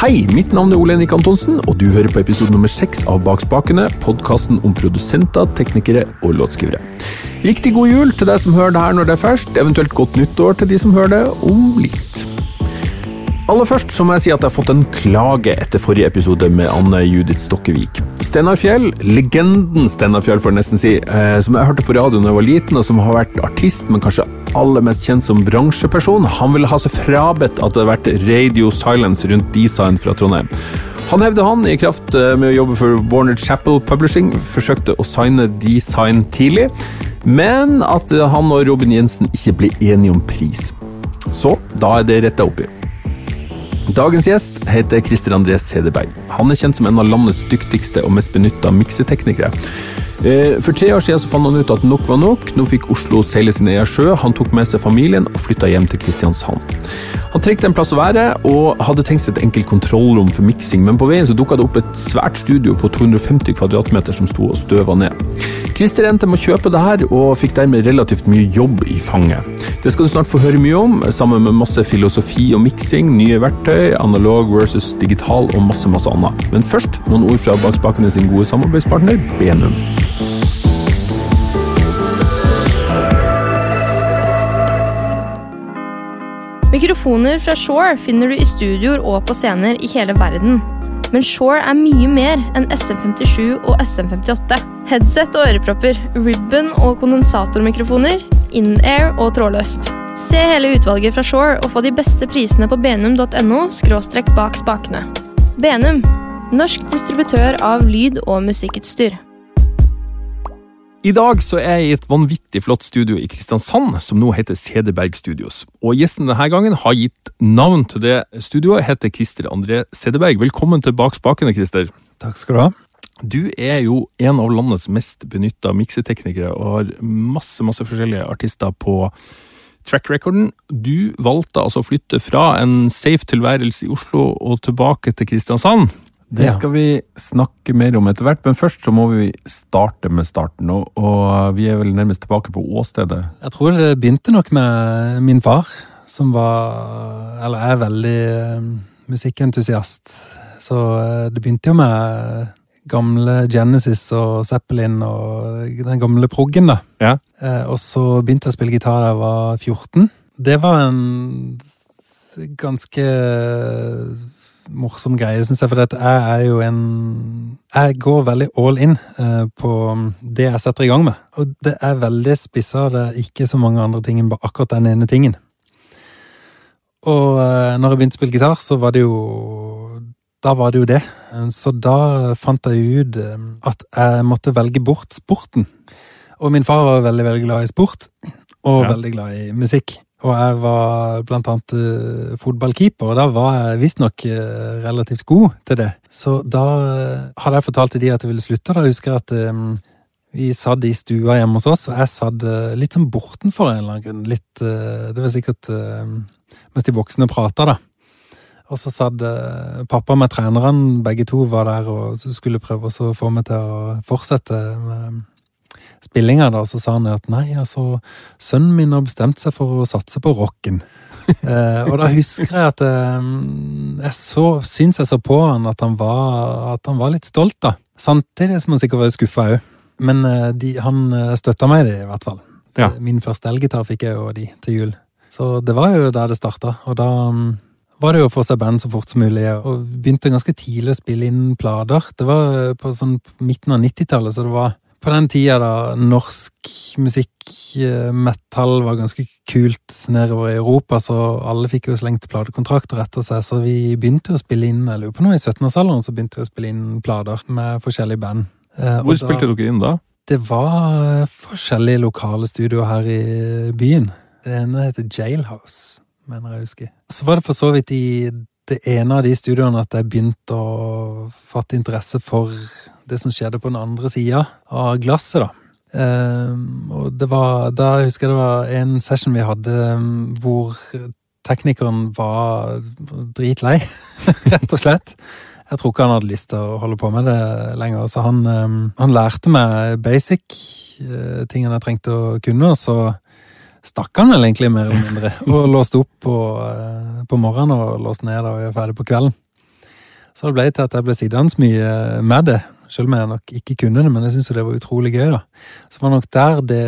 Hei, mitt navn er Ole Henrik Antonsen, og du hører på episode nummer seks av Bak spakene, podkasten om produsenter, teknikere og låtskrivere. Riktig god jul til deg som hører det her når det er ferskt, eventuelt godt nyttår til de som hører det om litt. Aller først så må jeg si at jeg har fått en klage etter forrige episode med Anne Judith Stokkevik. Steinar Fjell, legenden Steinar Fjell får jeg nesten si, eh, som jeg hørte på radio da jeg var liten, og som har vært artist, men kanskje aller mest kjent som bransjeperson, han ville ha seg frabedt at det hadde vært Radio Silence rundt Design fra Trondheim. Han hevder han, i kraft eh, med å jobbe for Warner Chapel Publishing, forsøkte å signe Design tidlig, men at han og Robin Jensen ikke ble enige om pris. Så da er det retta opp i. Dagens gjest heter Christer André Cederberg. Han er kjent som en av landets dyktigste og mest benytta mikseteknikere. Eh, for tre år siden så fant han ut at nok var nok. Nå fikk Oslo seile sin egen sjø. Han tok med seg familien og flytta hjem til Kristiansand. Han trengte en plass å være, og hadde tenkt seg et enkelt kontrollrom for miksing, men på veien så dukka det opp et svært studio på 250 kvadratmeter som sto og støva ned. Christer endte med å kjøpe det her, og fikk dermed relativt mye jobb i fanget. Det skal du snart få høre mye om, sammen med masse filosofi og miksing, nye verktøy, analog versus digital og masse, masse annet. Men først noen ord fra bakspakene sin gode samarbeidspartner Benum. Mikrofoner fra Shore finner du i studioer og på scener i hele verden. Men Shore er mye mer enn SM57 og SM58. Headset og ørepropper, ribbon og kondensatormikrofoner, in-air og trådløst. Se hele utvalget fra Shore og få de beste prisene på benum.no – bak spakene. Benum, norsk distributør av lyd- og musikkutstyr. I dag så er jeg i et vanvittig flott studio i Kristiansand, som nå heter Sedeberg Studios. Og gjesten denne gangen har gitt navn til det studioet, heter Christer André Sedeberg. Velkommen til Bak spakene, Christer. Takk skal du ha. Du er jo en av landets mest benytta mikseteknikere, og har masse, masse forskjellige artister på track-recorden. Du valgte altså å flytte fra en safe tilværelse i Oslo og tilbake til Kristiansand. Det skal vi snakke mer om etter hvert, men først så må vi starte med starten. Og, og vi er vel nærmest tilbake på åstedet. Jeg tror det begynte nok med min far, som var Eller er veldig uh, musikkentusiast. Så uh, det begynte jo med gamle Genesis og Zeppelin og den gamle proggen, da. Ja. Uh, og så begynte jeg å spille gitar da jeg var 14. Det var en ganske morsom greie, syns jeg. For jeg er jo en Jeg går veldig all in eh, på det jeg setter i gang med. Og det er veldig spissa, det er ikke så mange andre ting enn bare akkurat den ene tingen. Og eh, når jeg begynte å spille gitar, så var det jo Da var det jo det. Så da fant jeg ut eh, at jeg måtte velge bort sporten. Og min far var veldig, veldig glad i sport, og Ja. veldig glad i musikk. Og jeg var blant annet uh, fotballkeeper, og da var jeg visstnok uh, relativt god til det. Så da uh, hadde jeg fortalt til de at jeg ville slutte, og da husker jeg at um, vi satt i stua hjemme hos oss, og jeg satt uh, litt sånn bortenfor en eller annen grunn. Litt Det var sikkert mens de voksne prata, da. Og så satt pappa med trenerne, begge to var der og skulle prøve å få meg til å fortsette med spillinga, da, så sa han at nei, altså, sønnen min har bestemt seg for å satse på rocken. eh, og da husker jeg at eh, jeg så, syns jeg så på han at han var, at han var litt stolt, da. Samtidig som han sikkert var skuffa òg. Men eh, de, han eh, støtta meg i det, i hvert fall. Ja. Min første elgitar fikk jeg jo de til jul. Så det var jo der det starta, og da mm, var det jo å få seg band så fort som mulig, og begynte ganske tidlig å spille inn plater. Det var på sånn midten av 90-tallet, så det var på den tida da norsk musikk, eh, metal, var ganske kult nedover i Europa, så alle fikk jo slengt platekontrakter etter seg, så vi begynte å spille inn, jeg lurer på noe i 17-årsalderen, så begynte vi å spille inn plater med forskjellige band. Eh, Hvor da- spilte dere inn da? Det var forskjellige lokale studioer her i byen. Det ene heter Jailhouse, mener jeg å huske. Så var det for så vidt i det ene av de studioene at jeg begynte å fatte interesse for det som skjedde på den andre sida av glasset, da. Ehm, og det var Da husker jeg det var en session vi hadde um, hvor teknikeren var dritlei, rett og slett. Jeg tror ikke han hadde lyst til å holde på med det lenger, så han, um, han lærte meg basic uh, tingene jeg trengte å kunne, og så stakk han vel egentlig mer eller mindre, og låste opp på, uh, på morgenen og låste ned da vi var ferdig på kvelden. Så det ble til at jeg ble sittende mye med det, selv om jeg nok ikke kunne det, men jeg syntes det var utrolig gøy, da. Så var det nok der det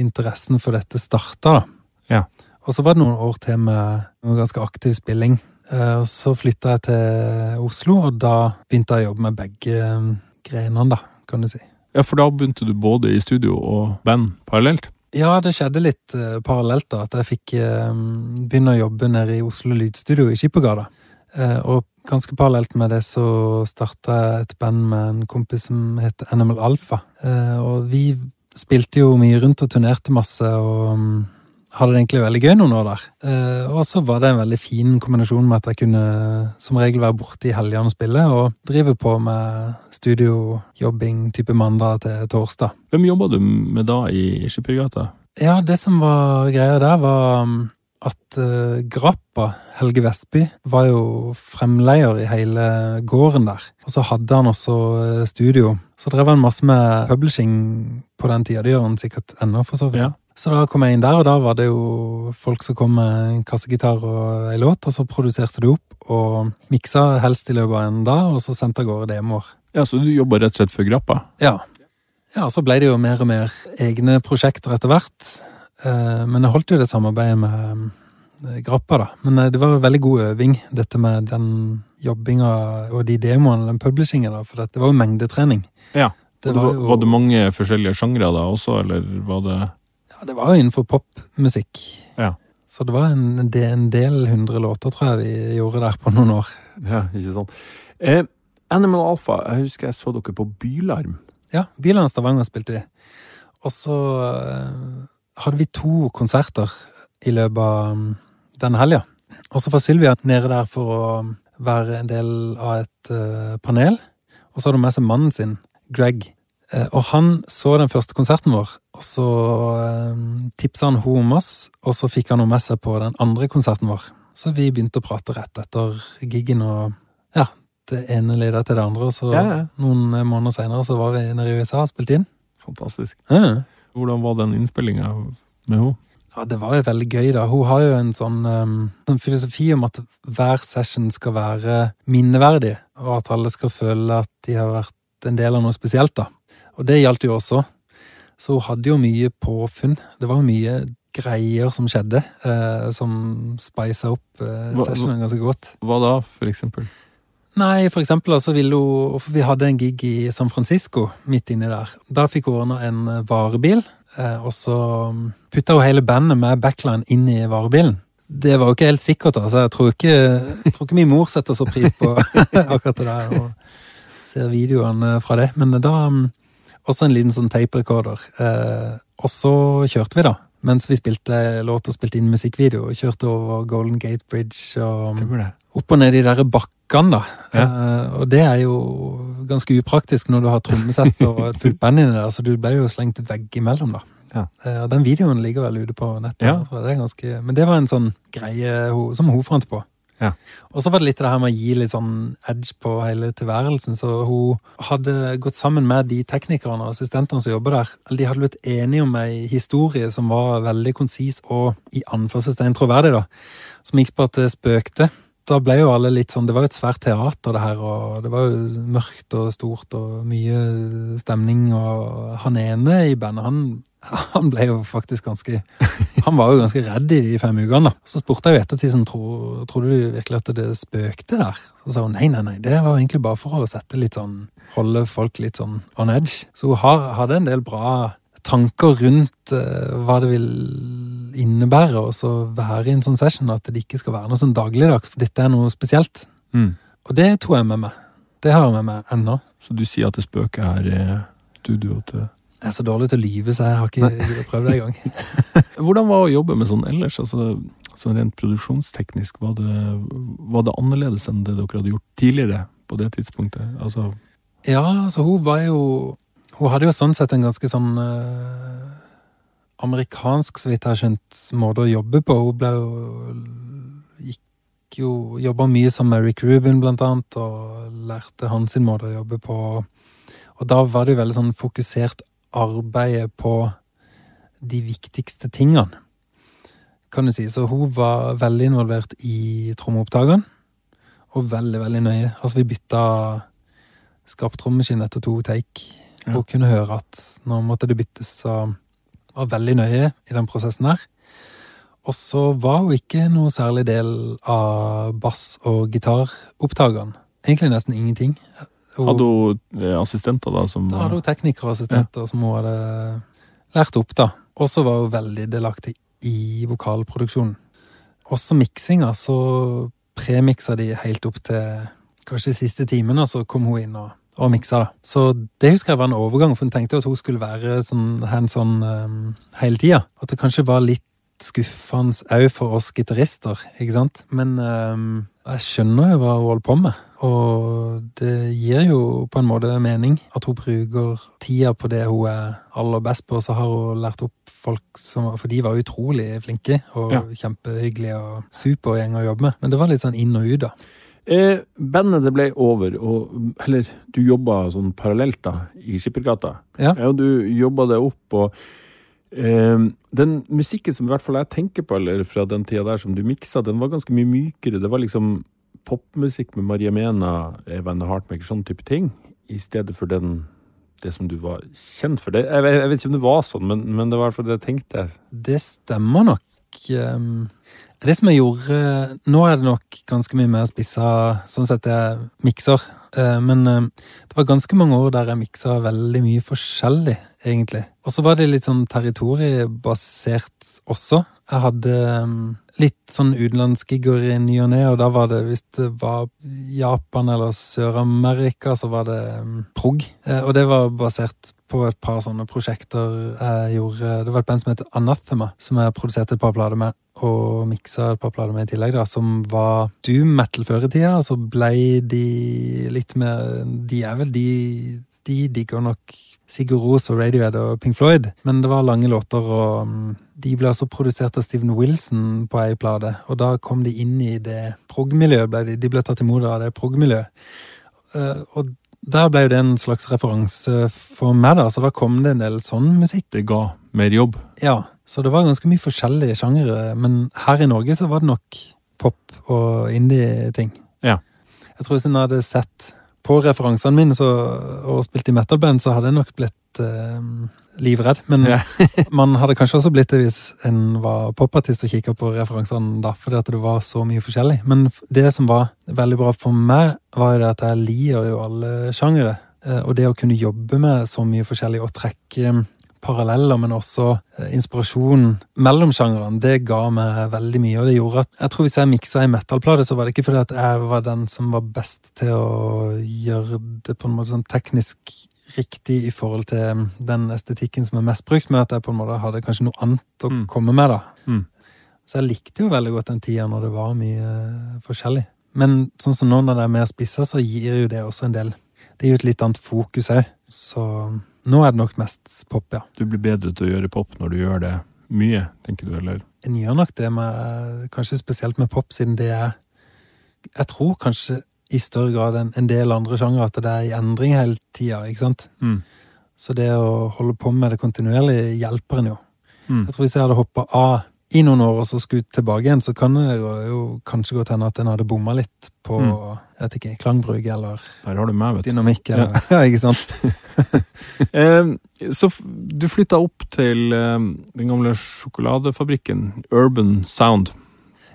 interessen for dette starta, da. Ja. Og så var det noen år til med noe ganske aktiv spilling. Eh, Og så flytta jeg til Oslo, og da begynte jeg å jobbe med begge eh, grenene, da, kan du si. Ja, for da begynte du både i studio og band parallelt? Ja, det skjedde litt eh, parallelt, da. At jeg fikk begynne å jobbe nede i Oslo Lydstudio i Skippergata. Eh, og ganske parallelt med det så starta jeg et band med en kompis som heter Animal Alpha. Eh, og vi spilte jo mye rundt og turnerte masse, og mm, hadde det egentlig veldig gøy noen år der. Eh, og så var det en veldig fin kombinasjon med at jeg kunne som regel være borte i helgene og spille, og drive på med studiojobbing type mandag til torsdag. Hvem jobba du med da i Skippergata? Ja, det som var greia der, var um, at uh, Grappa, Helge Vestby, var jo fremleier i hele gården der. Og så hadde han også uh, studio. Så drev han masse med publishing på den tida. Det gjør han sikkert ennå, for så vidt. Ja. Så da kom jeg inn der, og da var det jo folk som kom med en kassegitar og ei låt, og så produserte du opp og miksa helst i løpet av en dag, og så sendte av gårde demoer. Ja, Så du jobba rett og slett for Grappa? Ja. ja, så ble det jo mer og mer egne prosjekter etter hvert. Eh, Men jeg holdt jo det samarbeidet med eh, Grappa, da. Men eh, det var en veldig god øving, dette med den jobbinga og de demoene, den publishingen, da. For det var jo mengdetrening. Ja. Det var, var jo var det mange forskjellige sjangre da også, eller var det Ja, det var jo innenfor popmusikk. Ja. Så det var en, en del- hundre låter, tror jeg vi gjorde der på noen år. Ja, ikke sant. Eh, Animal Alpha, jeg husker jeg så dere på Bylarm. Ja, Bylarm Stavanger spilte vi. Og så eh, hadde vi to konserter i løpet av um, denne helga. Og så var Sylvia nede der for å være en del av et eh, panel. Og så hadde hun med seg mannen sin, Greg. Eh, og han så den første konserten vår, og så uh, tipsa han henne om oss, og så fikk han henne med seg på den andre konserten vår. Så vi begynte å prate rett etter giggen, og ja, det ene leda til det andre. Og så Ja, ja. noen eh, måneder seinere så var vi nede i USA og spilte inn. Fantastisk. Ja. Hvordan var den innspillinga med henne? Ja, det var jo veldig gøy, da. Hun har jo en sånn, um, sånn filosofi om at hver session skal være minneverdig, og at alle skal føle at de har vært en del av noe spesielt, da. Og det gjaldt jo også. Så hun hadde jo mye påfunn. Det var jo mye greier som skjedde, eh, som spisa opp eh, sessionen ganske godt. Hva da, for eksempel? Nei, for eksempel så ville hun For vi hadde en gig i San Francisco midt inni der. Da fikk hun ordna en eh, varebil, eh, og så putta hun hele bandet med backline inn i varebilen. Det var jo ikke helt sikkert, altså. Jeg tror ikke, jeg tror ikke min mor setter så pris på akkurat det der, og ser videoene fra det. Men da mm, Også en liten sånn tape-recorder. Eh, og så kjørte vi, da. Mens vi spilte låt og spilte inn musikkvideo. Kjørte over Golden Gate Bridge og Stemmer det. Opp og ned de der bakkene, da. Ja. Uh, og det er jo ganske upraktisk når du har trommesett og et fullt band inni der, så du ble jo slengt veggimellom, da. Ja. Uh, den videoen ligger vel ute på nettet. Ja. Det ganske, men det var en sånn greie som hun fant på. Ja. Og så var det litt det her med å gi litt sånn edge på hele tilværelsen, så hun hadde gått sammen med de teknikerne og assistentene som jobber der. Eller de hadde blitt enige om ei historie som var veldig konsis og i anførselstegn troverdig, da. Som gikk på at det spøkte. Da ble jo alle litt sånn Det var jo et svært teater, det her, og det var jo mørkt og stort og mye stemning, og han ene i bandet, han han ble jo faktisk ganske Han var jo ganske redd i de fem ukene. da. Så spurte jeg jo ettertid sånn, tror, trodde du virkelig at det spøkte der? Så sa hun nei, nei, nei, det var egentlig bare for å sette litt sånn Holde folk litt sånn on edge. Så hun har, hadde en del bra tanker rundt eh, hva det vil innebære å være i en sånn session, at det ikke skal være noe sånn dagligdags, for dette er noe spesielt. Mm. Og det tror jeg med meg. Det har jeg med meg ennå. Så du sier at det spøker her i studio til Jeg er så dårlig til å lyve, så jeg har ikke prøvd det engang. Hvordan var å jobbe med sånn ellers? Altså, sånn rent produksjonsteknisk, var det, var det annerledes enn det dere hadde gjort tidligere på det tidspunktet? Altså, Ja, altså hun var jo Hun hadde jo sånn sett en ganske sånn eh, amerikansk, så vidt jeg har skjønt, måte å jobbe på. Hun ble jo Gikk jo Jobba mye sammen med Rick Rubin, blant annet, og lærte hans sin måte å jobbe på. Og da var det jo veldig sånn fokusert arbeid på de viktigste tingene, kan du si. Så hun var veldig involvert i trommeopptakene. og veldig, veldig nøye. Altså, vi bytta skarptrommaskin etter to take, Ja. og kunne høre at nå måtte det byttes, så var veldig nøye i den prosessen her. Og så var hun ikke noe særlig del av bass- og gitaropptakeren. Egentlig nesten ingenting. Hun- Hadde hun eh, assistenter da som da hadde hun teknikere og assistenter som hun hadde lært opp, da. Og så var hun veldig delaktig i vokalproduksjonen. Også miksinga, så premiksa de helt opp til kanskje siste timen, og så kom hun inn og, og miksa, da. Så det husker jeg var en overgang, for hun tenkte at hun skulle være sånn hands on um, hele tida. At det kanskje var litt skuffende òg for oss gitarister, ikke sant? Men um, jeg skjønner jo hva hun holder på med. Og det gir jo på en måte mening at hun bruker tida på det hun er aller best på. Så har hun lært opp folk som For de var utrolig flinke og Ja. kjempehyggelige og super gjeng å jobbe med. Men det var litt sånn inn og ut, da. Eh, bandet det ble over, og Eller du jobba sånn parallelt da, i Skippergata. Ja. og du jobba det opp, og eh, den musikken som i hvert fall jeg tenker på, eller fra den tida der som du miksa, den var ganske mye mykere. Det var liksom popmusikk med Maria Mena, Evan Heartmaker, sånn type ting, i stedet for den det som du var kjent for. Det, jeg, jeg vet ikke om det var sånn, men, men det var i hvert fall det jeg tenkte. Det stemmer nok. Um, det som jeg gjorde Nå er det nok ganske mye mer spissa sånn sett jeg mikser. Eh, Men eh, det var ganske mange år der jeg miksa veldig mye forskjellig, egentlig. Og så var det litt sånn territoriebasert også. Jeg hadde um, litt sånn utenlandsgigger i ny og ne, og da var det, hvis det var Japan eller Sør-Amerika, så var det um, prog. Eh, Og det var basert på et par sånne prosjekter jeg gjorde. Det var et band som heter Anathema, som jeg produserte et par plater med, og miksa et par plater med i tillegg, da, som var doom metal før i tida. Så blei de litt mer De er vel de De digger nok Sigurd Ros og Radiohead og Pink Floyd, men det var lange låter, og mm, de ble altså produsert av Steven Wilson på ei plate, og da kom de inn i det prog-miljøet, de, de ble tatt imot av det prog-miljøet. Eh, og der ble det en slags referanse for meg, da, så da kom det en del sånn musikk. Det ga mer jobb. Ja, så det var ganske mye forskjellige sjangere, men her i Norge så var det nok pop og indie-ting. Ja. Jeg tror hvis en hadde sett på referansene mine så, og spilt i metal-band, så hadde jeg nok blitt eh, livredd. Men Ja. man hadde kanskje også blitt det hvis en var popartist og kikka på referansene da, fordi at det var så mye forskjellig. Men det som var veldig bra for meg, var jo det at jeg liker jo alle sjangere. Eh, Og det å kunne jobbe med så mye forskjellig og trekke mm, paralleller, men også eh, inspirasjon mellom sjangrene, det ga meg veldig mye. Og det gjorde at jeg tror hvis jeg miksa ei metal-plate, så var det ikke fordi at jeg var den som var best til å gjøre det på en måte sånn teknisk riktig i forhold til mm, den estetikken som er mest brukt, men at jeg på en måte hadde kanskje noe annet å Mm. komme med, da. Mm. Så jeg likte jo veldig godt den tida når det var mye eh, forskjellig. Men sånn som nå når det er mer spissa, så gir jo det også en del Det gir jo et litt annet fokus òg. Så nå er det nok mest pop, ja. Du blir bedre til å gjøre pop når du gjør det mye, tenker du, eller? En gjør nok det med Kanskje spesielt med pop, siden det er Jeg tror kanskje i større grad enn en del andre sjangere at det er i endring hele tida, ikke sant? Mm. Så det å holde på med det kontinuerlig hjelper en jo. Mm. Jeg tror hvis jeg hadde hoppa av i noen år og så skulle tilbake igjen, så kan det jo, jo kanskje godt hende at en hadde bomma litt på Mm. jeg vet ikke, klangbruk eller Der har du meg, vet dynamikk eller ja. ikke sant? Så du flytta opp til den gamle sjokoladefabrikken Urban Sound.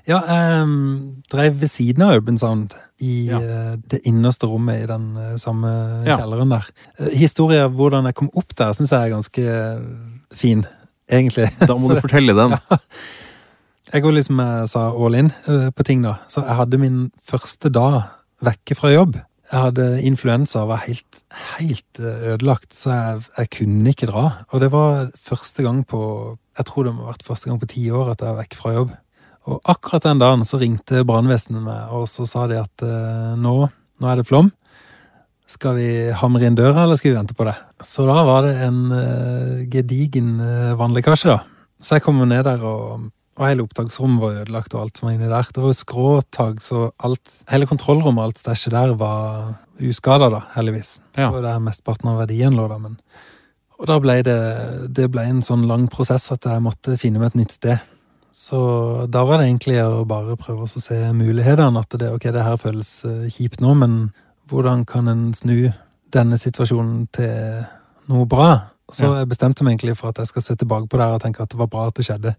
Ja, um, drev ved siden av Urban Sound i Ja. uh, det innerste rommet i den uh, samme Ja. kjelleren der. Uh, Historia om hvordan jeg kom opp der, syns jeg er ganske fin, egentlig. Da må du fortelle den. Jeg går liksom, jeg sa all in på ting, da. Så jeg hadde min første dag vekke fra jobb. Jeg hadde influensa og var helt, helt ødelagt, så jeg, jeg kunne ikke dra. Og det var første gang på Jeg tror det må ha vært første gang på ti år at jeg var vekk fra jobb. Og akkurat den dagen så ringte brannvesenet meg, og så sa de at eh, nå, nå er det flom. Skal vi hamre inn døra, eller skal vi vente på det? Så da var det en eh, gedigen uh, vannlekkasje, da. Så jeg kom jo ned der, og, og hele opptaksrommet var ødelagt, og alt som var inni der. Det var jo skråtak, så alt Hele kontrollrommet og alt stæsjet der var uskada, da, heldigvis. Ja. Det var der mesteparten av verdien lå, da, men Og da ble det Det ble en sånn lang prosess at jeg måtte finne meg et nytt sted. Så da var det egentlig å bare prøve å se mulighetene. At det, ok, det her føles eh, kjipt nå, men hvordan kan en snu denne situasjonen til noe bra? Så Ja. jeg bestemte meg egentlig for at jeg skal se tilbake på det her og tenke at det var bra at det skjedde.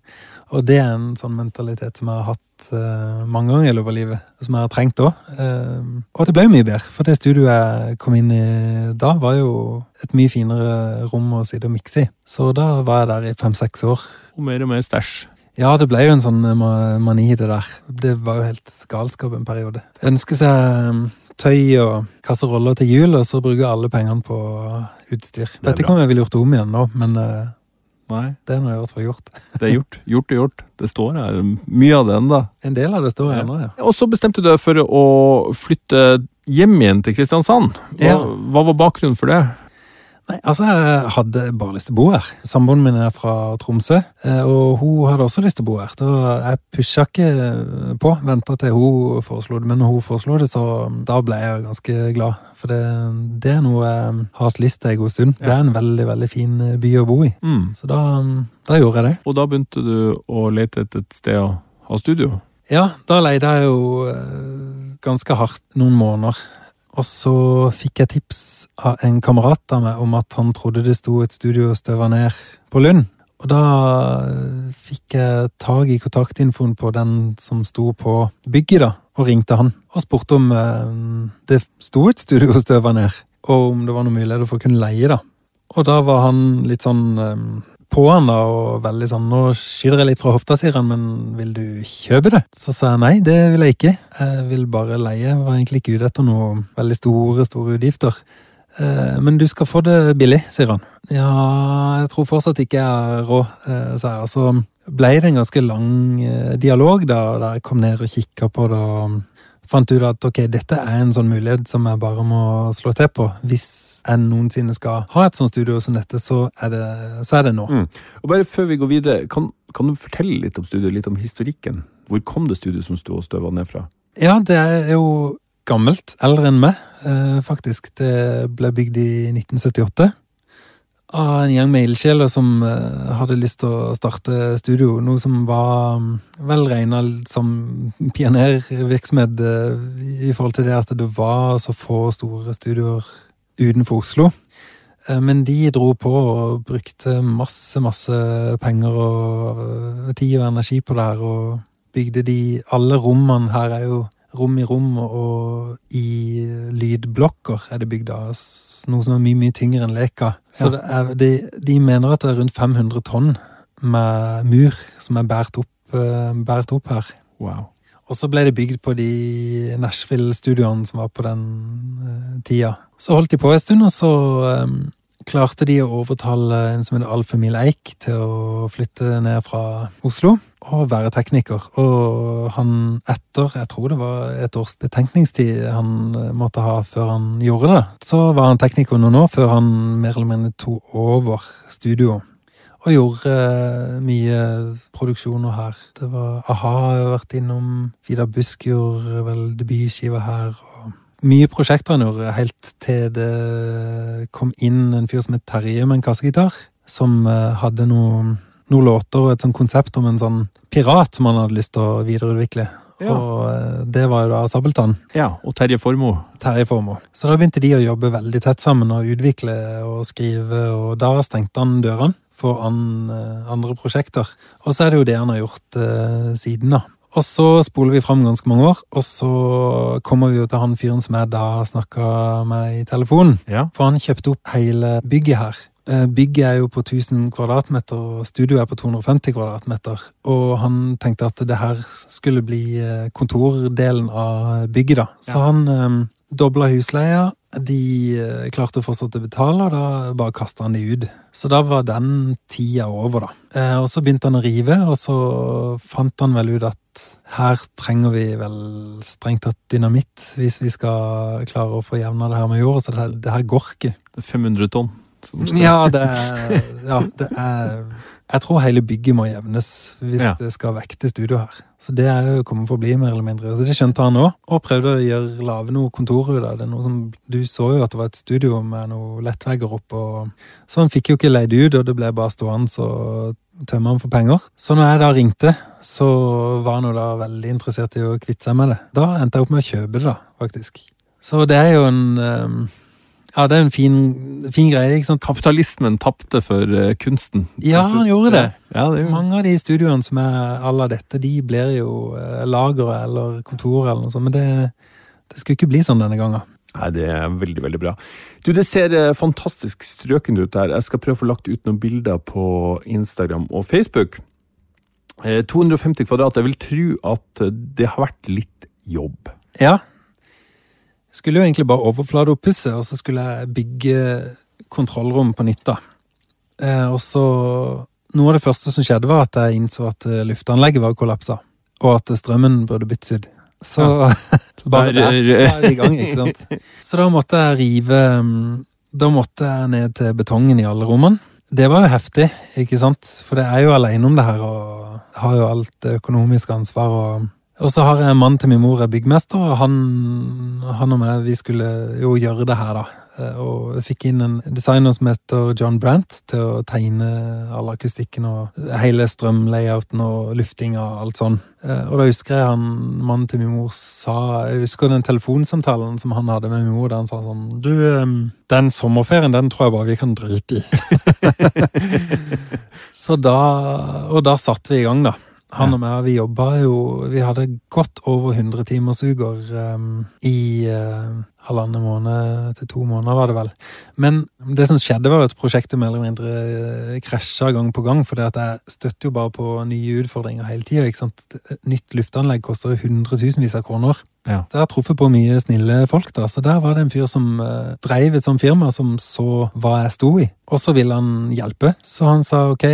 Og det er en sånn mentalitet som jeg har hatt uh, mange ganger i løpet av livet, som jeg har trengt òg. og det ble jo mye bedre, for det studioet jeg kom inn i da, var jo et mye finere rom å sitte og mikse i. Så da var jeg der i fem-seks år. Og mer og mer stæsj. Ja, det ble jo en sånn ma- mani, det der. Det var jo helt galskap en periode. Ønske seg um, tøy og kasseroller til jul, og så bruke alle pengene på utstyr. Det Vet ikke om jeg ville gjort om igjen nå, men eh, Nei, det er nå i hvert fall gjort. det er gjort. Gjort er gjort. Det står her mye av det ennå. En del av det står Ja. ennå, ja. Og så bestemte du deg for å flytte hjem igjen til Kristiansand. Hva, Ja. hva var bakgrunnen for det? Nei, altså, jeg hadde bare lyst til å bo her. Samboeren min er fra Tromsø, eh, og hun hadde også lyst til å bo her. Jeg pusha ikke på, venta til hun foreslo det, men når hun foreslo det, så da ble jeg ganske glad. For det, det er noe jeg har hatt lyst til en god stund. Det er en veldig, veldig fin by å bo i. Mm. Så da, da gjorde jeg det. Og da begynte du å lete etter et sted å ha studio? Ja, da leide jeg jo eh, ganske hardt noen måneder. Og så fikk jeg tips av en kamerat av meg om at han trodde det sto et studio støva ned på Lund. Og da eh, fikk jeg tak i kontaktinfoen på den som sto på bygget, da, og ringte han. Og spurte om eh, det sto et studio støva ned, og om det var noen muligheter for å kunne leie, da. Og da var han litt sånn eh, på han da, og veldig sånn Nå skyter jeg litt fra hofta, sier han, men vil du kjøpe det? Så sa jeg nei, det vil jeg ikke. Jeg vil bare leie. Jeg var egentlig ikke ute etter noe veldig store, store utgifter. Eh, Men du skal få det billig, sier han. Ja, jeg tror fortsatt ikke jeg har råd, eh, sa jeg. Så ble det en ganske lang eh, dialog da, der jeg kom ned og kikka på det og fant ut at ok, dette er en sånn mulighet som jeg bare må slå til på. Hvis jeg noensinne skal ha et sånt studio som dette, så er det, så er det nå. Mm. Og bare før vi går videre, kan, kan du fortelle litt om studioet, litt om historikken? Hvor kom det studioet som sto og støva ned fra? Ja, det er jo gammelt. Eldre enn meg, eh, faktisk. Det ble bygd i 1978. Av en gjeng med ildsjeler som eh, hadde lyst til å starte studio. Noe som var mm, vel regna som pionervirksomhet eh, i forhold til det at det var så få store studioer utenfor Oslo. Eh, Men de dro på og brukte masse, masse penger og eh, tid og energi på det her, og bygde de Alle rommene her er jo rom i rom, og i lydblokker er det bygd av noe som er mye, mye tyngre enn Leka. Så det er, de, de mener at det er rundt 500 tonn med mur som er båret opp, eh, opp her. Wow. Og så ble det bygd på de Nashville-studioene som var på den eh, tida. Så holdt de på en stund, og så eh, klarte de å overtale en som heter Alf Emil Eik til å flytte ned fra Oslo og være tekniker. Og han etter, jeg tror det var et års betenkningstid han eh, måtte ha før han gjorde det, så var han tekniker noen år før han mer eller mindre tok over studio og gjorde eh, mye produksjoner her. Det var a-ha har jeg vært innom. Vidar Busk gjorde vel debutskiva her. og Mye prosjekter han gjorde, helt til det kom inn en fyr som het Terje med en kassegitar. Som eh, hadde noen noe låter og et sånt konsept om en sånn pirat som han hadde lyst til å videreutvikle. Ja. Og eh, det var jo da Sabeltann. Ja, og Terje Formoe. Terje Formoe. Så da begynte de å jobbe veldig tett sammen og utvikle og skrive, og da stengte han dørene for an, eh, andre prosjekter. Og så er det jo det han har gjort eh, siden, da. Og så spoler vi fram ganske mange år, og så kommer vi jo til han fyren som jeg da snakka med i telefonen. Ja. For han kjøpte opp hele bygget her. Eh, Bygget er jo på 1000 kvadratmeter, og studioet er på 250 kvadratmeter. Og han tenkte at det her skulle bli eh, kontordelen av bygget, da. Så Ja. han um, dobla husleia. De eh, klarte fortsatt å betale, og da bare kasta han de ut. Så da var den tida over, da. Eh, og så begynte han å rive, og så fant han vel ut at her trenger vi vel strengt tatt dynamitt hvis vi skal klare å få jevna det her med jorda. Så det, her- det her går ikke. Det er 500 tonn. Ja, det er, ja, det er Jeg tror hele bygget må jevnes hvis Ja. det skal vekk til studio her. Så det er jo kommet for å bli, mer eller mindre. Så det skjønte han òg, og prøvde å gjøre, lage noe kontor ut av det. Noe som, du så jo at det var et studio med noen lettvegger opp, og så han fikk jo ikke leid ut, og det ble bare stående og tømme han for penger. Så når jeg da ringte, så var han jo da veldig interessert i å kvitte seg med det. Da endte jeg opp med å kjøpe det, da, faktisk. Så det er jo en ehm, Ja, det er en fin, fin greie, ikke sant. Kapitalismen tapte for uh, kunsten. Ja, han gjorde det. Ja, det gjorde Mange av de studioene som er à la dette, de blir jo uh, lagre eller kontor eller noe sånt, men det, det skulle ikke bli sånn denne gangen. Nei, det er veldig, veldig bra. Du, det ser uh, fantastisk strøkent ut der. Jeg skal prøve å få lagt ut noen bilder på Instagram og Facebook. Eh, 250 kvadrat. Jeg vil tro at det har vært litt jobb. Ja. Jeg skulle jo egentlig bare overflate og så skulle jeg bygge kontrollrom på nytt, da. Eh, og så Noe av det første som skjedde, var at jeg innså at eh, lufteanlegget var kollapsa, og at strømmen burde byttes ut. Så bare der er vi i gang, ikke sant. Så da måtte jeg rive mm, Da måtte jeg ned til betongen i alle rommene. Det var jo heftig, ikke sant? For det er jo alene om det her, og har jo alt det økonomiske ansvar. Og, og så har jeg en mann til min mor er byggmester, og han, han og meg vi skulle jo gjøre det her, da. Eh, Og jeg fikk inn en designer som heter John Brandt til å tegne all akustikken og hele strømlayouten og luftinga og alt sånn. Eh, Og da husker jeg han mannen til min mor sa Jeg husker den telefonsamtalen som han hadde med min mor, der han sa sånn Du, den sommerferien, den tror jeg bare vi kan drite i. Så da Og da satte vi i gang, da. Han og meg, vi jobba jo Vi hadde godt over 100 timersuker um, i uh, halvannen måned til to måneder, var det vel. Men det som skjedde, var at prosjektet mer eller mindre eh, krasja gang på gang, for jeg støtter jo bare på nye utfordringer hele tida. Nytt luftanlegg koster hundretusenvis av kroner. Ja. Jeg har truffet på mye snille folk, da. Så der var det en fyr som uh, dreiv et sånt firma, som så hva jeg sto i. Og så ville han hjelpe. Så han sa ok,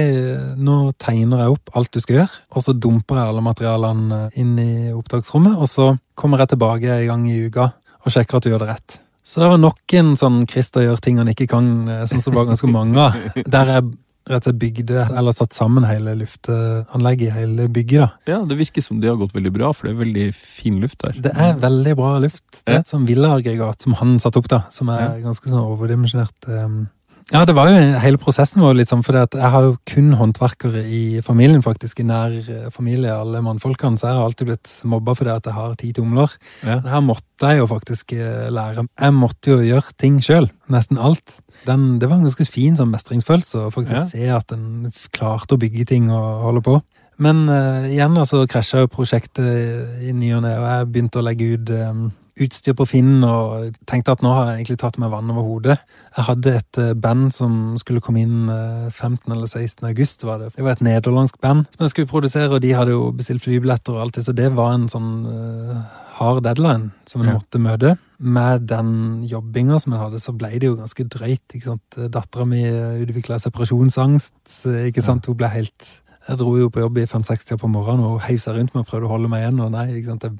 nå tegner jeg opp alt du skal gjøre, og så dumper jeg alle materialene inn i opptaksrommet, og så kommer jeg tilbake en gang i uka og sjekker at du gjør det rett. Så det var nok en sånn Christer gjør ting han ikke kan, sånn som var ganske mange av. Der jeg rett og slett bygde, eller satt sammen hele lufteanlegget i hele bygget, da. Ja, det virker som det har gått veldig bra, for det er veldig fin luft der. Det er veldig bra luft. Det er et sånn villaaggregat som han satte opp, da, som er ganske sånn overdimensjonert. Um. Ja, det var jo hele prosessen vår sånn, for jeg har jo kun håndverkere i familien, faktisk, i nær eh, familie, alle mannfolkene, så jeg har alltid blitt mobba fordi at jeg har ti tomler. Ja. Her måtte jeg jo faktisk eh, lære. Jeg måtte jo gjøre ting sjøl, nesten alt. Den, det var en ganske fin sånn mestringsfølelse å faktisk Ja. se at en klarte å bygge ting og holde på. Men uh, igjen altså krasja jo prosjektet i ny og ne, og jeg begynte å legge ut eh, utstyr på Finn og tenkte at nå har jeg egentlig tatt meg vann over hodet. Jeg hadde et eh, band som skulle komme inn eh, 15. eller 16. august, var det. Det var et nederlandsk band som jeg skulle produsere, og de hadde jo bestilt flybilletter og alt det, så det var en sånn uh, hard deadline som en Ja. måtte møte. Med den jobbinga som en hadde, så ble det jo ganske drøyt. ikke sant? Dattera mi utvikla separasjonsangst. eh, ikke sant? Hun ble helt Jeg dro jo på jobb i fem-seks-tida på morgenen og heiv seg rundt meg og prøvde å holde meg igjen. Og nei, ikke sant? Jeg,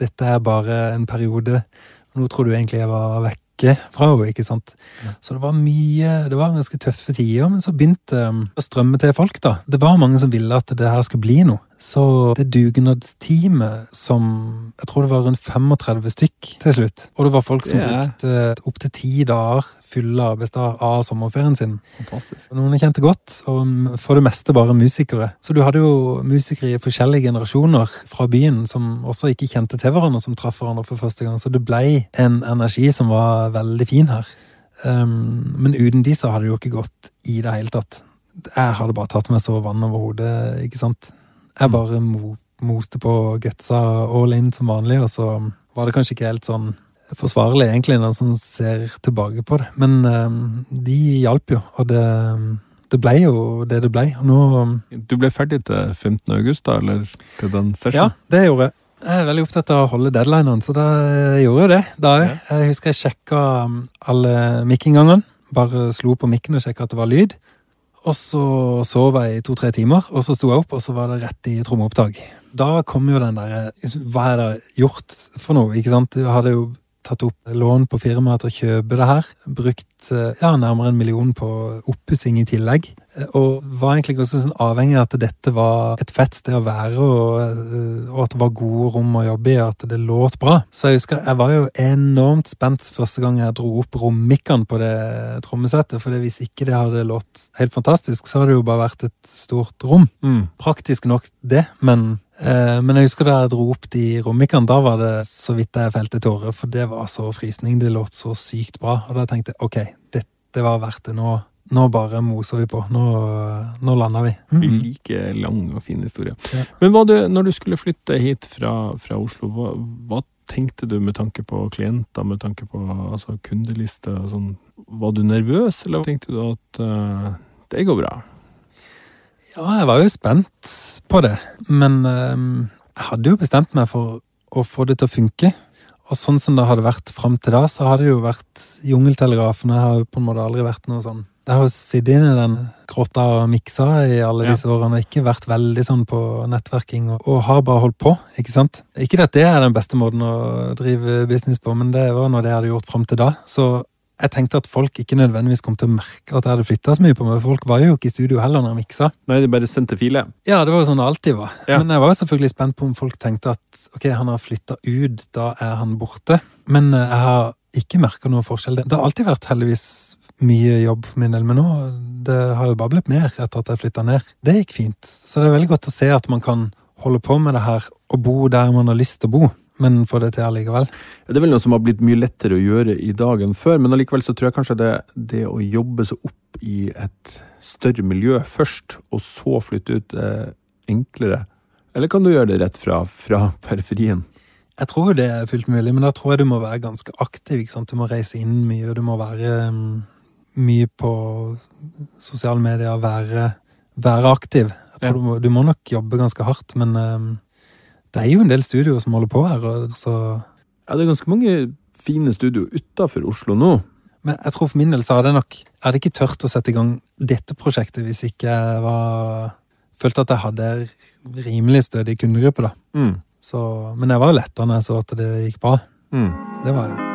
dette er bare en periode. Nå tror du egentlig jeg var vekke fra henne, ikke sant. Så det var mye Det var ganske tøffe tider, men så begynte det å strømme til folk, da. Det var mange som ville at det her skulle bli noe. Så det dugnadsteamet som Jeg tror det var rundt 35 stykk til slutt. Og det var folk som er- brukte opptil ti dager fulle arbeidsdager av sommerferien sin. Fantastisk. Noen jeg kjente godt, og for det meste bare musikere. Så du hadde jo musikere i forskjellige generasjoner fra byen som også ikke kjente til hverandre, som traff hverandre for første gang. Så det blei en energi som var veldig fin her. Um, men uten de så hadde det jo ikke gått i det hele tatt. Jeg hadde bare tatt meg så vann over hodet, ikke sant. Jeg bare mo moste på gutsa all in som vanlig, og så var det kanskje ikke helt sånn forsvarlig, egentlig, når man ser tilbake på det. Men um, de hjalp jo, og det, det ble jo det det ble. Og nå um, Du ble ferdig til 15. august, da, eller til den Ja, det gjorde jeg. Jeg er veldig opptatt av å holde deadlinene, så da gjorde jeg det. Da Jeg, Jeg husker jeg sjekka um, alle mic-inngangene. Bare slo på mikken og sjekka at det var lyd. Og så sov jeg i to-tre timer, og så sto jeg opp, og så var det rett i trommeopptak. Da kom jo den derre Hva er det gjort for noe? ikke sant? Du hadde jo tatt opp lån på firmaet til å kjøpe det her. Brukt ja, nærmere en million på oppussing i tillegg. Og var egentlig også sånn avhengig av at dette var et fett sted å være, og, og, at det var gode rom å jobbe i, og at det låt bra. Så jeg husker jeg var jo enormt spent første gang jeg dro opp rommikkene på det trommesettet, for hvis ikke det hadde låt helt fantastisk, så hadde det jo bare vært et stort rom. Mm. Praktisk nok det, men Eh, men jeg husker da jeg dro opp de romikene, da var det så vidt jeg felte tårer, for det var så frysning. Det låt så sykt bra. Og da tenkte jeg ok, dette var verdt det. Nå, nå bare moser vi på. Nå, nå lander vi. Mm. Like lang og fin historie. Ja. Men du, når du skulle flytte hit fra, fra Oslo, hva, hva, tenkte du med tanke på klienter, med tanke på altså, kundeliste og sånn? Var du nervøs, eller tenkte du at uh, det går bra? Ja, jeg var jo spent på det, men um, jeg hadde jo bestemt meg for å få det til å funke. Og sånn som det hadde vært fram til da, så hadde det jo vært Jungeltelegrafen. Jeg har jo på en måte aldri vært noe sånn Jeg har jo sittet inne i den gråta og miksa i alle disse ja. årene og ikke vært veldig sånn på nettverking, og, og, har bare holdt på, ikke sant. Ikke at det er den beste måten å drive business på, men det var noe det jeg hadde gjort fram til da. Så jeg tenkte at folk ikke nødvendigvis kom til å merke at jeg hadde flytta så mye på meg. Folk var jo ikke i studio heller når jeg miksa. Nei, de bare sendte filer? Ja, det var jo sånn det alltid var. Ja. Men jeg var jo selvfølgelig spent på om folk tenkte at ok, han har flytta ut, da er han borte. Men eh, jeg har ikke merka noe forskjell. Det har alltid vært heldigvis mye jobb for min del, men nå det har jo bare blitt mer etter at jeg flytta ned. Det gikk fint. Så det er veldig godt å se at man kan holde på med det her og bo der man har lyst til å bo men få det til allikevel. Det er vel noe som har blitt mye lettere å gjøre i dag enn før, men allikevel så tror jeg kanskje det, det å jobbe seg opp i et større miljø først, og så flytte ut, er enklere. Eller kan du gjøre det rett fra, fra periferien? Jeg tror det er fullt mulig, men da tror jeg du må være ganske aktiv. ikke sant? Du må reise inn mye, og du må være um, mye på sosiale medier, være, være aktiv. Jeg tror ja. du, må, du, må, nok jobbe ganske hardt, men um, det er jo en del studioer som holder på her. så... Ja, det er ganske mange fine studioer utafor Oslo nå. Men jeg tror for min del så hadde jeg nok Jeg hadde ikke tørt å sette i gang dette prosjektet hvis ikke jeg var Følte at jeg hadde rimelig stødig kundegruppe, da. Mm. Så, men jeg var letta når jeg så at det gikk bra. Mm. Det var jo.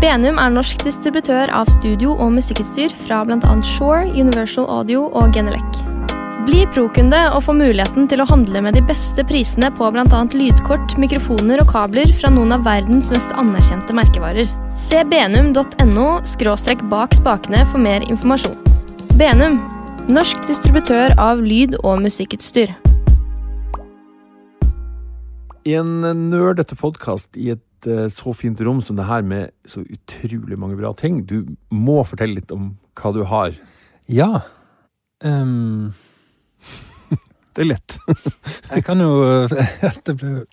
Benum er norsk distributør av studio- og musikkutstyr fra bl.a. Shore, Universal Audio og Genelec. Bli pro-kunde og få muligheten til å handle med de beste prisene på bl.a. lydkort, mikrofoner og kabler fra noen av verdens mest anerkjente merkevarer. Se benum.no – bak spakene for mer informasjon. Benum norsk distributør av lyd- og musikkutstyr. I en nerdete podkast i et eh, så fint rom som det her, med så utrolig mange bra ting, du må fortelle litt om hva du har. Ja. Um det er lett. jeg kan jo Det ble,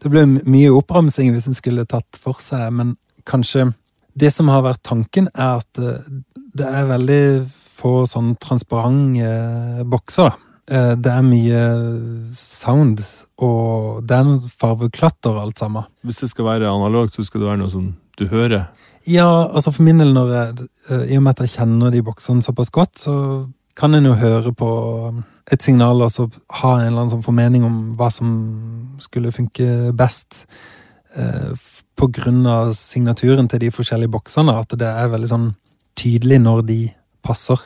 det ble mye oppramsing hvis en skulle tatt for seg, men kanskje Det som har vært tanken, er at eh, det er veldig få sånn transparente bokser. Eh, det er mye sound, og det er noe farveklatter alt sammen. Hvis det skal være analogt, så skal det være noe som du hører? Ja, altså for min del, jeg, eh, i og med at jeg kjenner de boksene såpass godt, så kan en jo høre på et signal og så ha en eller annen sånn formening om hva som skulle funke best. Eh, på grunn av signaturen til de forskjellige boksene, at det er veldig sånn tydelig når de passer.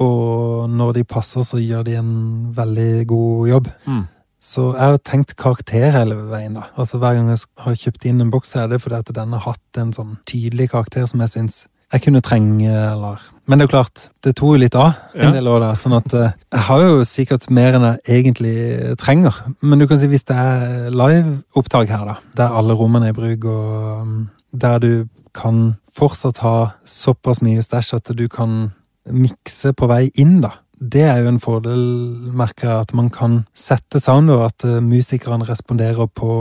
Og når de passer, så gjør de en veldig god jobb. Mm. Så jeg har tenkt karakter hele veien. da. Altså Hver gang jeg har kjøpt inn en boks, er det fordi at den har hatt en sånn tydelig karakter som jeg syns jeg kunne trenge, eller Men det er jo klart, det tok jo litt av en ja. del år, da, sånn at uh, jeg har jo sikkert mer enn jeg egentlig trenger. Men du kan si hvis det er liveopptak her, da, der alle rommene er i bruk, og um, der du kan fortsatt ha såpass mye stæsj at du kan mikse på vei inn, da. Det er jo en fordel, merker jeg, at man kan sette sound, og at uh, musikerne responderer på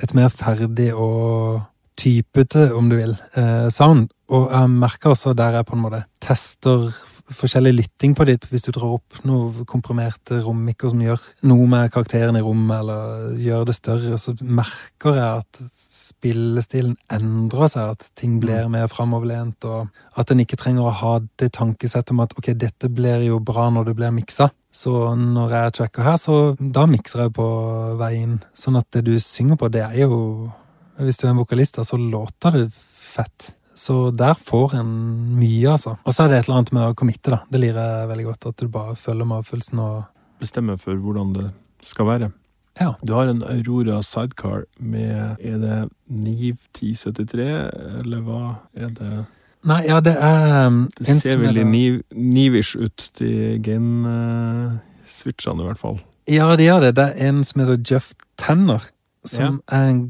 et mer ferdig og typete, om du vil, eh, sound. Og jeg merker også der jeg på en måte tester forskjellig lytting på ditt, hvis du drar opp noe komprimerte rommikker som gjør noe med karakteren i rommet, eller gjør det større, så merker jeg at spillestilen endrer seg, at ting blir mer framoverlent, og at en ikke trenger å ha det tankesettet om at ok, dette blir jo bra når det blir miksa. Så når jeg tracker her, så da mikser jeg på veien. Sånn at det du synger på, det er jo Hvis du er en vokalist, så låter det fett. Så der får en mye, altså. Og så er det et eller annet med å committe, da. Det lirer jeg veldig godt. At du bare følger med avfølelsen og Bestemmer for hvordan det skal være. Ja. Du har en Aurora Sidecar med Er det 91073, eller hva er det? Nei, ja, det er um, Det en ser er veldig niv, nivish ut, de gain-switchene i hvert fall. Ja, det gjør det. Det er en som heter Jeff Tanner, som er en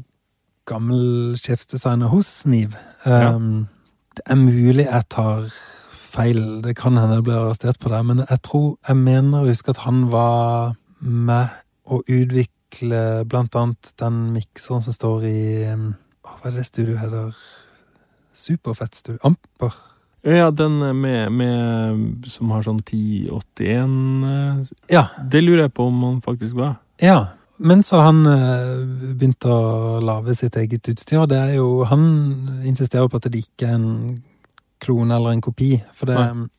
gammel sjefsdesigner hos Niv. Um, Det er mulig jeg tar feil, det kan hende jeg blir arrestert på det, men jeg tror Jeg mener å huske at han var med å utvikle blant annet den mikseren som står i um, Hva er det studioet heter? Superfett studio. Amper. Ja, den med, med som har sånn 1081 eh, Ja. Det lurer jeg på om han faktisk var. Ja, men så har han begynte begynt å lage sitt eget utstyr. og Det er jo, han insisterer på at det ikke er en klone eller en kopi. For det Nei.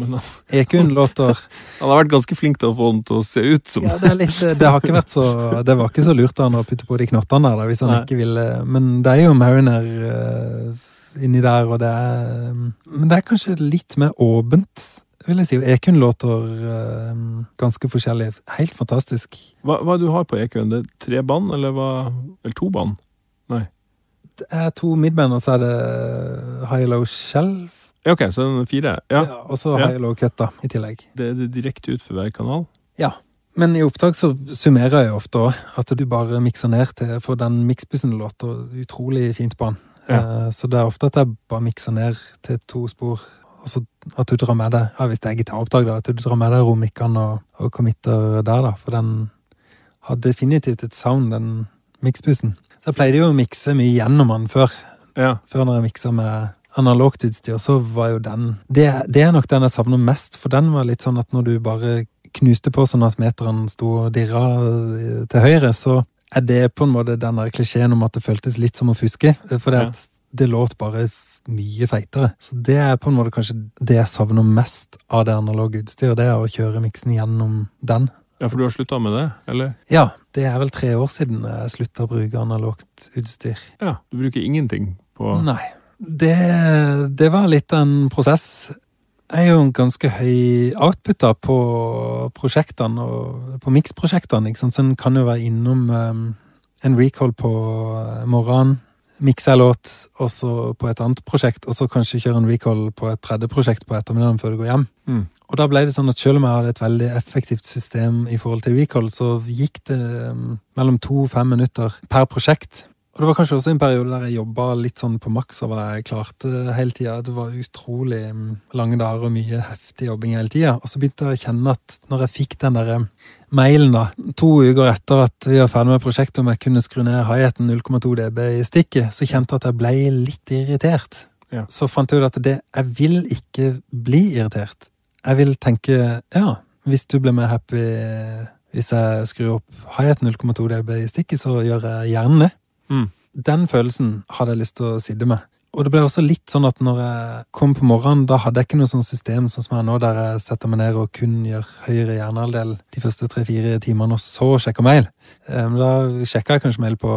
Men han, Ekun låter han har vært ganske flink til å få den til å se ut som ja, det, litt, det har ikke vært så Det var ikke så lurt av han å putte på de knottene der, hvis han Nei. ikke ville Men det er jo Mariner uh, inni der, og det er Men det er kanskje litt mer åpent, vil jeg si. Ekun låter uh, ganske forskjellig. Helt fantastisk. Hva, hva du har på EQ-en? Det er tre band, eller, hva- eller to bånd? Det er to midband, og så er det High Low Shelf. Ja, ok, så den fire. Ja, og så Ja. High Low Cut, da, i tillegg. Det er det direkte ut for hver kanal. Ja. Men i opptak så summerer jeg ofte òg at du bare mikser ned til For den miksbussen låter utrolig fint på den. Eh, Så det er ofte at jeg bare mikser ned til to spor, og så at du drar med deg ja, Hvis det er gitaropptak, da, at du drar med deg romikkene og, og committer der, da. For den har definitivt et sound, den miksbussen. Så jeg pleide jo å mikse mye gjennom den før. Ja. Før når jeg miksa med analogt utstyr, så var jo den det, det er nok den jeg savner mest, for den var litt sånn at når du bare knuste på sånn at meteren sto og dirra eh, til høyre, så er det på en måte den der klisjeen om at det føltes litt som å fuske. For det, Ja. det låt bare mye feitere. Så det er på en måte kanskje det jeg savner mest av det analoge utstyret, det er å kjøre miksen gjennom den. ja, for du har slutta med det, eller? Ja, det er vel tre år siden jeg slutta å bruke analogt utstyr. Ja, du bruker ingenting på Nei. Det, det var litt en prosess. Jeg er jo en ganske høy output da på prosjektene og på mix-prosjektene, så en kan jo være innom um, en recall på morgenen, mikse en låt, på et annet prosjekt, og så kanskje kjøre en recall på et tredje prosjekt på ettermiddagen før du går hjem. Mm. Og da ble det sånn at selv om jeg hadde et veldig effektivt system i forhold til recall, så gikk det um, mellom to og fem minutter per prosjekt. Og det var kanskje også en periode der jeg jobba litt sånn på maks av hva jeg klarte hele tida. Det var utrolig um, lange dager og mye heftig jobbing hele tida. Og så begynte jeg å kjenne at når jeg fikk den derre mailen, da, to uker etter at vi var ferdig med prosjektet, om jeg kunne skru ned high-haten 0,2 dB i stikket, så kjente jeg at jeg ble litt irritert. Ja. Så fant jeg ut at det Jeg vil ikke bli irritert. Jeg vil tenke ja, hvis du blir mer happy hvis jeg skrur opp high-haten 0,2 dB i stikket, så gjør jeg gjerne det. Mm. Den følelsen hadde jeg lyst til å sitte med. Og det ble også litt sånn at når jeg kom på morgenen, da hadde jeg ikke noe sånt system sånn som jeg nå, der jeg setter meg ned og kun gjør høyere hjernehalvdel de første tre-fire timene, og så sjekker mail. Da sjekka jeg kanskje mail på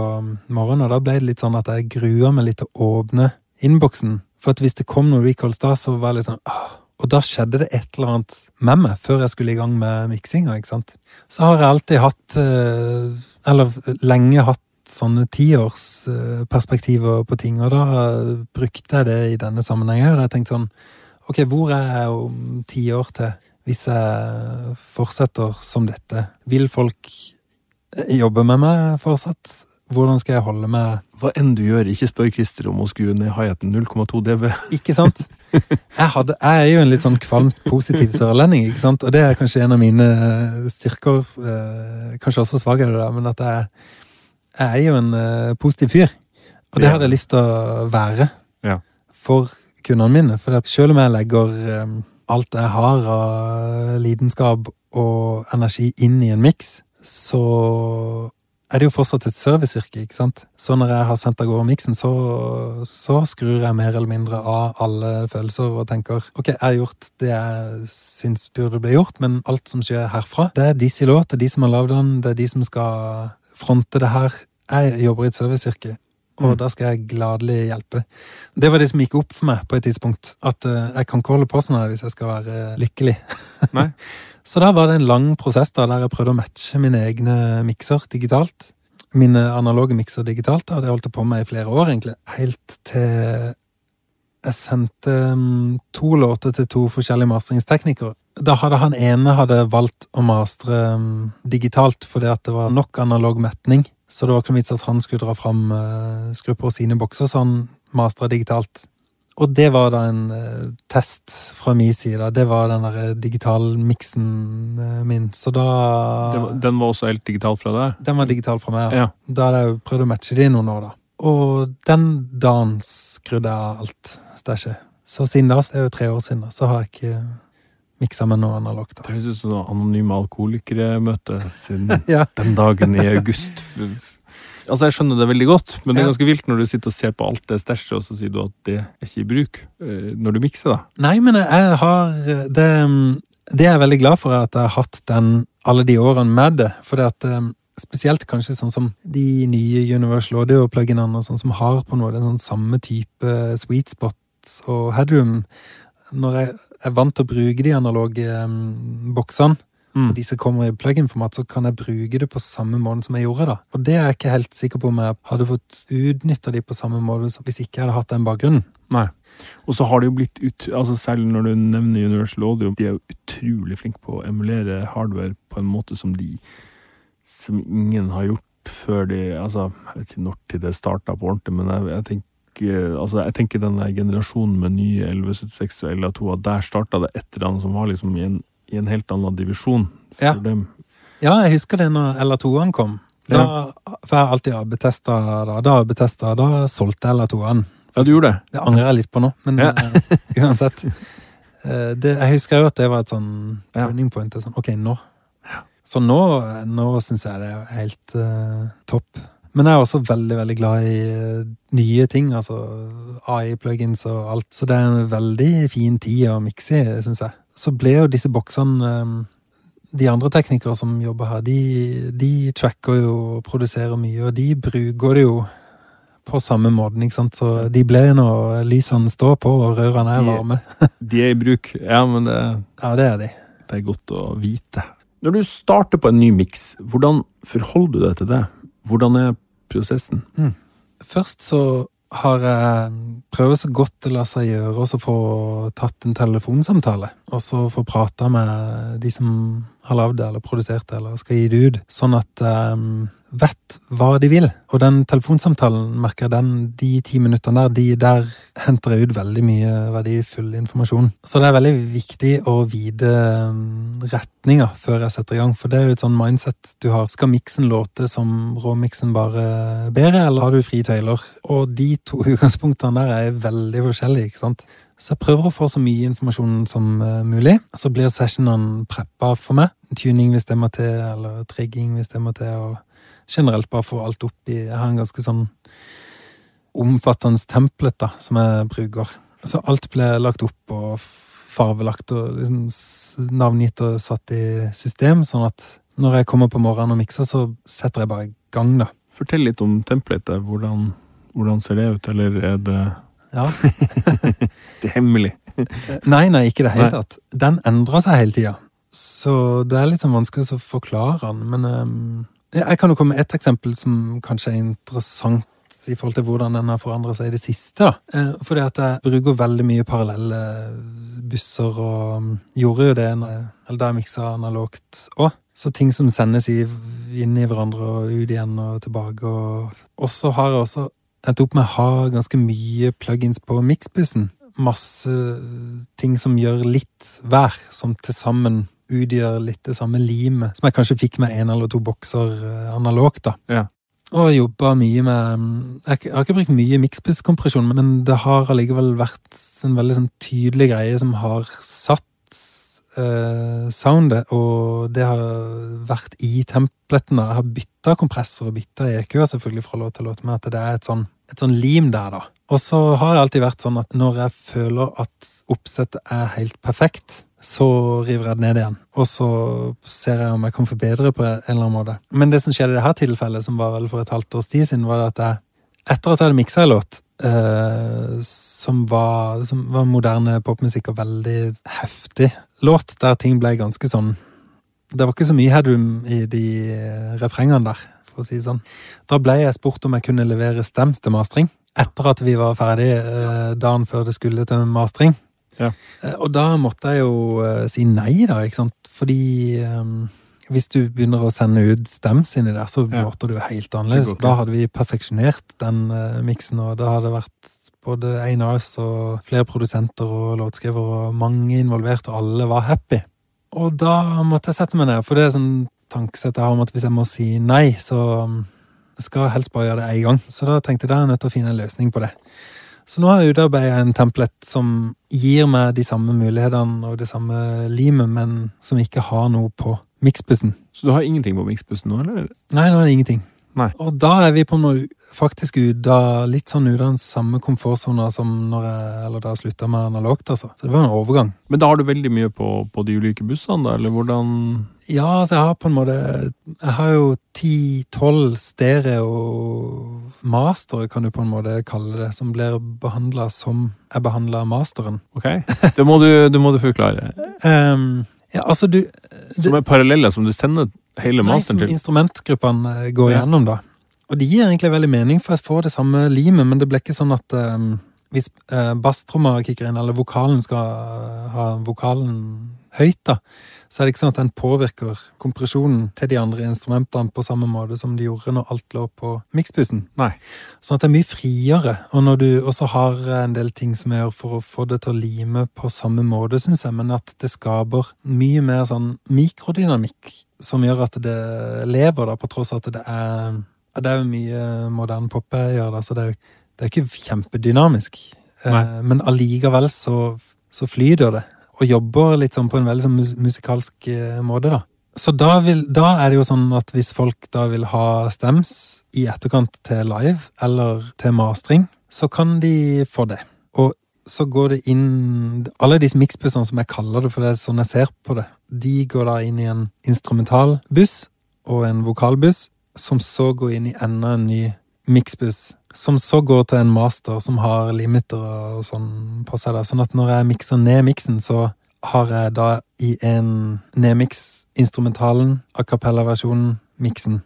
morgenen, og da ble det litt sånn at jeg grua meg litt til å åpne innboksen. For hvis det kom noen recalls da, så var jeg litt sånn åh. Og da skjedde det et eller annet med meg før jeg skulle i gang med miksinga, ikke sant. Så har jeg alltid hatt, eh, eller lenge hatt sånne tiårsperspektiver på ting, og da brukte jeg det i denne sammenhengen. Da tenkte sånn Ok, hvor er jeg om ti år til hvis jeg fortsetter som dette? Vil folk jobbe med meg fortsatt? Hvordan skal jeg holde meg Hva enn du gjør, ikke spør Christer om å skru ned high-haten 0,2 dB. Ikke sant? Jeg, hadde, jeg er jo en litt sånn kvalmt positiv sørlending, ikke sant? Og det er kanskje en av mine styrker, eh, kanskje også svakheter, men at jeg, jeg er jo en uh, positiv fyr. Og det hadde jeg lyst til å være Ja. for kundene mine. For selv om jeg legger um, alt jeg har av lidenskap og energi inn i en miks, så er det jo fortsatt et serviceyrke, ikke sant? Så når jeg har sendt av gårde miksen, så, så skrur jeg mer eller mindre av alle følelser og tenker ok, jeg har gjort det jeg syns burde bli gjort, men alt som skjer herfra, det er de sin låt, det er de som har lagd den, det er de som skal fronte det her. Jeg jobber i et serviceyrke, og Mm. da skal jeg gladelig hjelpe. Det var det som gikk opp for meg på et tidspunkt, at uh, jeg kan ikke holde på sånn her hvis jeg skal være lykkelig. Nei. Så da var det en lang prosess da, der jeg prøvde å matche mine egne mikser digitalt. Mine analoge mikser digitalt, da, og det holdt jeg på med i flere år, egentlig. Helt til jeg sendte mm, to låter til to forskjellige masteringsteknikere. Da hadde han ene hadde valgt å mastre mm, digitalt fordi at det var nok analog metning. Så det var ikke noe vits at han skulle dra fram skrupper skru på sine bokser, så han mastra digitalt. Og det var da en eh, test fra min side. Det var den der digitalmiksen uh, min. Så da den var også helt digital fra deg? Den var digital fra meg. Ja. Da hadde jeg jo prøvd å matche det i noen år, da. Og den dagen skrudde jeg av alt stæsjet. Så siden da, så det er jo tre år siden, så har jeg ikke miksa med noe analogt. Det høres ut som anonyme alkoholikere møter siden Ja. den dagen i august. Altså, jeg skjønner det veldig godt, men det er ganske vilt når du sitter og ser på alt det stæsjet, og så sier du at det er ikke i bruk eh, når du mikser, da. Nei, men jeg har det, det jeg er veldig glad for, at jeg har hatt den alle de årene med det. For det at eh, spesielt kanskje sånn som de nye Universal Audio-pluginene sånn som har på noe, er sånn samme type sweet spot og headroom. Når jeg er vant til å bruke de analoge um, boksene, Mm. og de som kommer i plug-in-format, så kan jeg bruke det på samme måte som jeg gjorde da. Og det er jeg ikke helt sikker på om jeg hadde fått utnytta de på samme måte hvis ikke jeg hadde hatt den bakgrunnen. Nei. Og så har det jo blitt ut, altså Selv når du nevner Universal Audio, de er jo utrolig flinke på å emulere hardware på en måte som de Som ingen har gjort før de Altså, jeg vet ikke når til det starta på ordentlig, men jeg, jeg tenker altså jeg tenker den generasjonen med nye 1176 og LA2, at der starta det et eller annet som var liksom i en, i en helt annen divisjon for Ja. dem. Ja, jeg husker det når LA2-en kom. Da, For jeg har alltid AB-testa da. Da AB-testa, da solgte jeg LA2-en. Ja, du gjorde det? Det angrer jeg litt på nå, men Ja. uh, uansett. Uh, det, jeg husker jo at det var et sånn Ja. turning point. Sånn, ok, nå. Så nå, nå syns jeg det er helt uh, topp. Men jeg er også veldig, veldig glad i eh, nye ting, altså AI-plugins og alt. Så det er en veldig fin tid å mikse i, syns jeg. Så ble jo disse boksene um, De andre teknikere som jobber her, de, de tracker jo og produserer mye, og de bruker det jo på samme måten, ikke sant. Så de ble når lysene står på og rørene er varme. De er i bruk. Ja, men det, Ja, det er de. det er godt å vite. Når du starter på en ny miks, hvordan forholder du deg til det? Hvordan er prosessen? Først så har jeg prøvd så godt det lar seg gjøre å få tatt en telefonsamtale. Og så få prata med de som har lagd det, eller produsert det, eller skal gi det ut. Sånn at jeg vet hva de vil. Og den telefonsamtalen, merker jeg, den, de ti minuttene der, de, der henter jeg ut veldig mye verdifull informasjon. Så det er veldig viktig å vite um, retninga før jeg setter i gang, for det er jo et sånn mindset du har. Skal miksen låte som råmiksen bare bedre, eller har du frie tøyler? Og de to utgangspunktene der er veldig forskjellige, ikke sant? Så jeg prøver å få så mye informasjon som eh, mulig. Så blir sessionene preppa for meg. Tuning hvis det må til, eller trigging hvis det må til. og generelt bare få alt opp i Jeg har en ganske sånn omfattende templet da, som jeg bruker. Så alt ble lagt opp og farvelagt og liksom navngitt og satt i system, sånn at når jeg kommer på morgenen og mikser, så setter jeg bare i gang, da. Fortell litt om templatet. Hvordan, hvordan ser det ut, eller er det, Ja. det er hemmelig? Nei, nei, ikke i det hele tatt. Den endrer seg hele tida. Så det er litt sånn vanskelig å forklare den, men ehm, jeg kan jo komme med ett eksempel som kanskje er interessant i forhold til hvordan den har forandra seg i det siste. da. Eh, Fordi at jeg bruker veldig mye parallelle busser, og gjorde jo det da jeg miksa analogt òg. Så ting som sendes inn i hverandre og ut igjen og tilbake. Og så har jeg også endt opp med å ha ganske mye plugins på miksbussen. Masse ting som gjør litt hver, som til sammen utgjør litt det samme limet. Som jeg kanskje fikk med én eller to bokser eh, analogt, da. Ja. Og jobba mye med mm, Jeg har ikke brukt mye miksbusskompresjon, men det har allikevel vært en veldig sånn tydelig greie som har satt eh, soundet, og det har vært i templetene. Jeg har bytta kompressor og bytta EQ-er selvfølgelig fra låt til låt, men at det er et sånn, et sånn lim der, da. Og så har det alltid vært sånn at når jeg føler at oppsettet er helt perfekt, så river jeg det ned igjen. Og så ser jeg om jeg kan forbedre på en eller annen måte. Men det som skjedde i dette tilfellet, som var vel for et halvt års tid siden, var at jeg, etter at jeg hadde miksa en låt Uh, som, var, som var moderne popmusikk og veldig heftig låt, der ting ble ganske sånn Det var ikke så mye headroom i de eh, refrengene der, for å si det sånn. Da ble jeg spurt om jeg kunne levere stems til mastring. Etter at vi var ferdig uh, dagen før det skulle til mastring. Ja. Eh, og da måtte jeg jo eh, si nei, da, ikke sant. Fordi um, hvis du begynner å sende ut stems inni der, så Ja. låter jo helt annerledes. Og da hadde vi perfeksjonert den uh, miksen, og da hadde det vært både A&Rs og flere produsenter og låtskrivere og mange involvert, og alle var happy. Og da måtte jeg sette meg ned, for det er sånn tankesett jeg har om at hvis jeg må si nei, så um, skal jeg helst bare gjøre det én gang. Så da tenkte jeg da er jeg nødt til å finne en løsning på det. Så nå har jeg utarbeidet en template som gir meg de samme mulighetene og det samme limet, men som ikke har noe på miksbussen. Så du har ingenting på miksbussen nå, eller? Nei, nå er det ingenting. Nei. Og da er vi på noe faktisk ut av litt sånn ut av den samme komfortsona som når jeg, eller da jeg slutta med analogt, altså. Så det var en overgang. Men da har du veldig mye på, på de ulike bussene, da, eller hvordan Ja, altså jeg har på en måte Jeg har jo 10-12 stereo master, kan du på en måte kalle det, som blir behandla som jeg behandla masteren. Ok? Det må du, det må du forklare. um, ja, altså du Som er paralleller som du sender hele Nei, masteren som til. instrumentgruppene eh, går Ja. gjennom, da. Og de gir egentlig veldig mening, for jeg får det samme limet, men det blir ikke sånn at um, hvis uh, basstromma kicker inn, eller vokalen skal eh, ha vokalen høyt, da, så er det ikke sånn at den påvirker kompresjonen til de andre instrumentene på samme måte som de gjorde når alt lå på mikspussen. Nei. Sånn at det er mye friere, og når du også har en del ting som jeg gjør for å få det til å lime på samme måte, syns jeg, men at det skaper mye mer sånn mikrodynamikk som gjør at det lever, da, på tross av at det er Det er jo mye moderne pop jeg gjør, da, så det er jo det er ikke kjempedynamisk. Eh, Nei. men allikevel så, så flyter det, og jobber litt sånn på en veldig sånn musikalsk eh, måte, da. Så da, vil, da er det jo sånn at hvis folk da vil ha stems i etterkant til live eller til mastring, så kan de få det. Og så går det inn Alle disse miksbussene som jeg kaller det, for det er sånn jeg ser på det, de går da inn i en instrumentalbuss og en vokalbuss, som så går inn i enda en ny miksbuss. Som så går til en master som har limiter og sånn på seg. da. Sånn at når jeg mikser ned miksen, så har jeg da i en nedmiks instrumentalen, a cappella-versjonen, miksen.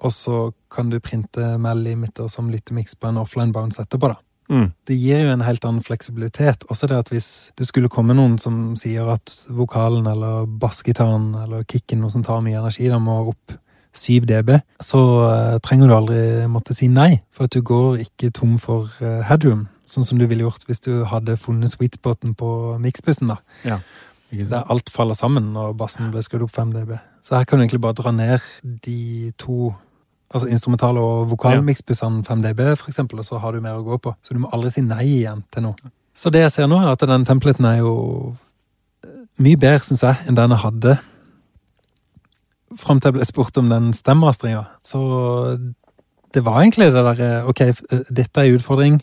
Og så kan du printe med limiter som lyttemiks på en offline bounce etterpå, da. Mm. Det gir jo en helt annen fleksibilitet. Også det at hvis det skulle komme noen som sier at vokalen eller bassgitaren eller kicken, noe som tar mye energi, da må opp 7 dB, så eh, trenger du aldri måtte si nei, for at du går ikke tom for eh, headroom, sånn som du ville gjort hvis du hadde funnet sweet spoten på miksbussen, da. Ja. Der alt faller sammen når bassen ble skrudd opp 5 dB. Så her kan du egentlig bare dra ned de to Altså instrumental- og vokalmiksbussene 5 dB, for eksempel, og så har du mer å gå på. Så du må aldri si nei igjen til noe. Så det jeg ser nå, er at den templaten er jo mye bedre, syns jeg, enn den jeg hadde fram til jeg ble spurt om den stemmastringa. Så det var egentlig det derre Ok, dette er en utfordring.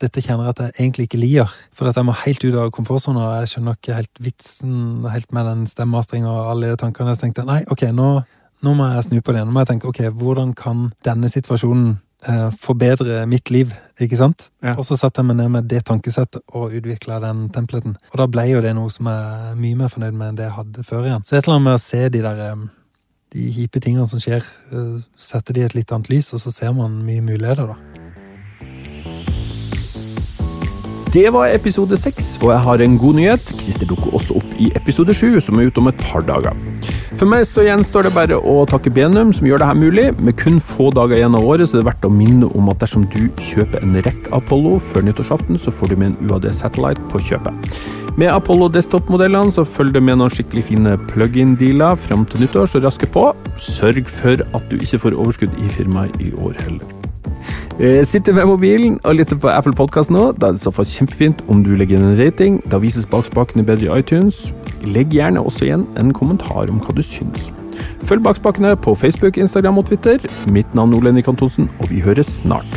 Dette kjenner jeg at jeg egentlig ikke liker. For at jeg må helt ut av komfortsona, jeg skjønner ikke helt vitsen helt med den stemmastringa og alle de tankene. Så tenkte jeg nei, ok, nå, nå må jeg snu på det. Nå må jeg tenke ok, hvordan kan denne situasjonen eh, forbedre mitt liv, ikke sant? Ja. Og så satte jeg meg ned med det tankesettet og utvikla den templeten. Og da ble jo det noe som jeg er mye mer fornøyd med enn det jeg hadde før igjen. Så et eller annet med å se de der eh, de hipe tingene som skjer, eh, sette de i et litt annet lys, og så ser man mye muligheter, da. Det var episode seks, og jeg har en god nyhet. Christer dukker også opp i episode sju, som er ute om et par dager. For meg så gjenstår det bare å takke Benum, som gjør det her mulig. Med kun få dager igjen av året, så er det verdt å minne om at dersom du kjøper en rekk Apollo før nyttårsaften, så får du med en UAD Satellite på kjøpet. Med Apollo desktop-modellene så følger det med noen skikkelig fine plug-in-dealer fram til nyttår, så raske på. Sørg for at du ikke får overskudd i firmaet i år heller. Eh, Sitter ved mobilen og lytter på Apple Podcast nå, da er det så for kjempefint om du legger inn en rating. Da vises bakspakene bedre i iTunes. Legg gjerne også igjen en kommentar om hva du syns. Følg bakspakene på Facebook, Instagram og Twitter. Mitt navn er Ole Henrik Antonsen, og vi høres snart.